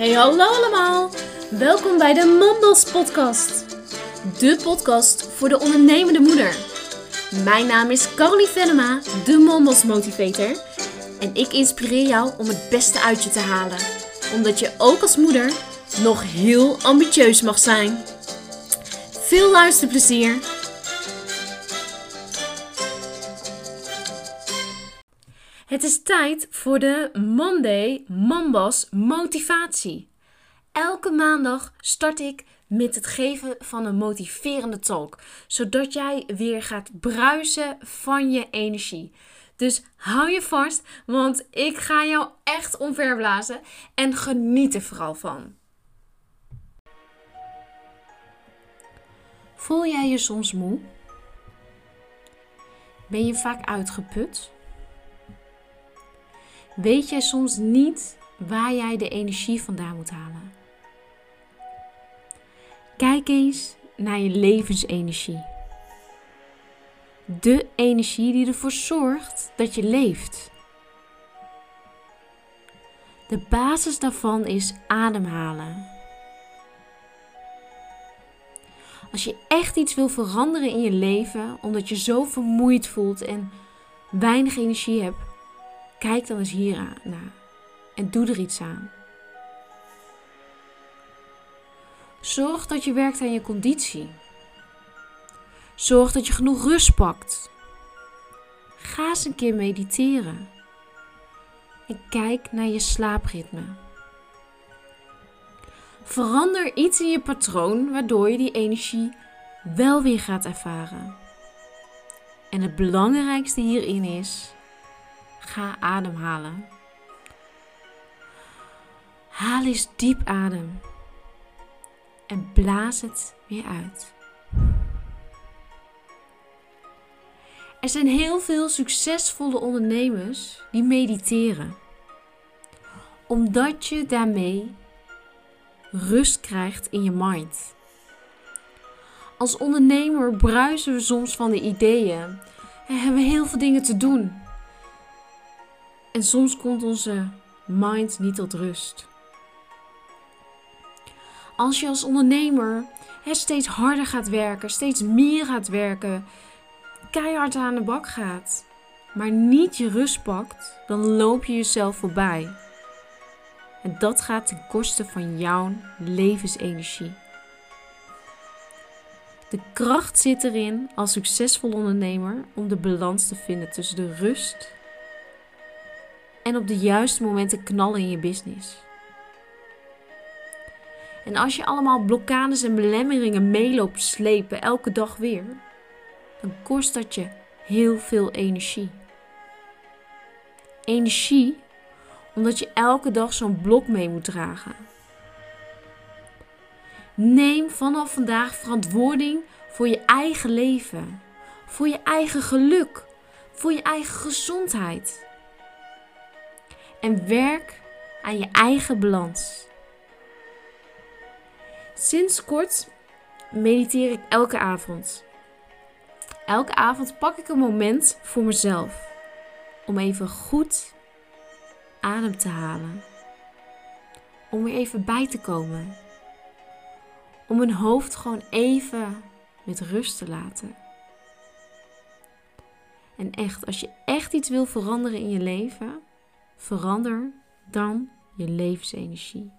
Hey hallo allemaal! Welkom bij de Mandels podcast. De podcast voor de ondernemende moeder. Mijn naam is Caroline Venema, de Mandels motivator. En ik inspireer jou om het beste uit je te halen. Omdat je ook als moeder nog heel ambitieus mag zijn. Veel luisterplezier! Het is tijd voor de Monday Mambas motivatie. Elke maandag start ik met het geven van een motiverende talk, zodat jij weer gaat bruisen van je energie. Dus hou je vast, want ik ga jou echt omverblazen en geniet er vooral van. Voel jij je soms moe? Ben je vaak uitgeput? Weet jij soms niet waar jij de energie vandaan moet halen? Kijk eens naar je levensenergie. De energie die ervoor zorgt dat je leeft. De basis daarvan is ademhalen. Als je echt iets wil veranderen in je leven, omdat je zo vermoeid voelt en weinig energie hebt, kijk dan eens hier naar en doe er iets aan. Zorg dat je werkt aan je conditie. Zorg dat je genoeg rust pakt. Ga eens een keer mediteren. En kijk naar je slaapritme. Verander iets in je patroon waardoor je die energie wel weer gaat ervaren. En het belangrijkste hierin is: ga ademhalen. Haal eens diep adem en blaas het weer uit. Er zijn heel veel succesvolle ondernemers die mediteren, omdat je daarmee rust krijgt in je mind. Als ondernemer bruisen we soms van de ideeën en hebben we heel veel dingen te doen. En soms komt onze mind niet tot rust. Als je als ondernemer steeds harder gaat werken, steeds meer gaat werken, keihard aan de bak gaat, maar niet je rust pakt, dan loop je jezelf voorbij. En dat gaat ten koste van jouw levensenergie. De kracht zit erin als succesvol ondernemer om de balans te vinden tussen de rust en op de juiste momenten knallen in je business. En als je allemaal blokkades en belemmeringen meeloopt slepen elke dag weer, dan kost dat je heel veel energie. Energie omdat je elke dag zo'n blok mee moet dragen. Neem vanaf vandaag verantwoording voor je eigen leven, voor je eigen geluk, voor je eigen gezondheid. En werk aan je eigen balans. Sinds kort mediteer ik elke avond. Elke avond pak ik een moment voor mezelf om even goed adem te halen. Om weer even bij te komen. Om mijn hoofd gewoon even met rust te laten. En echt, als je echt iets wil veranderen in je leven, verander dan je levensenergie.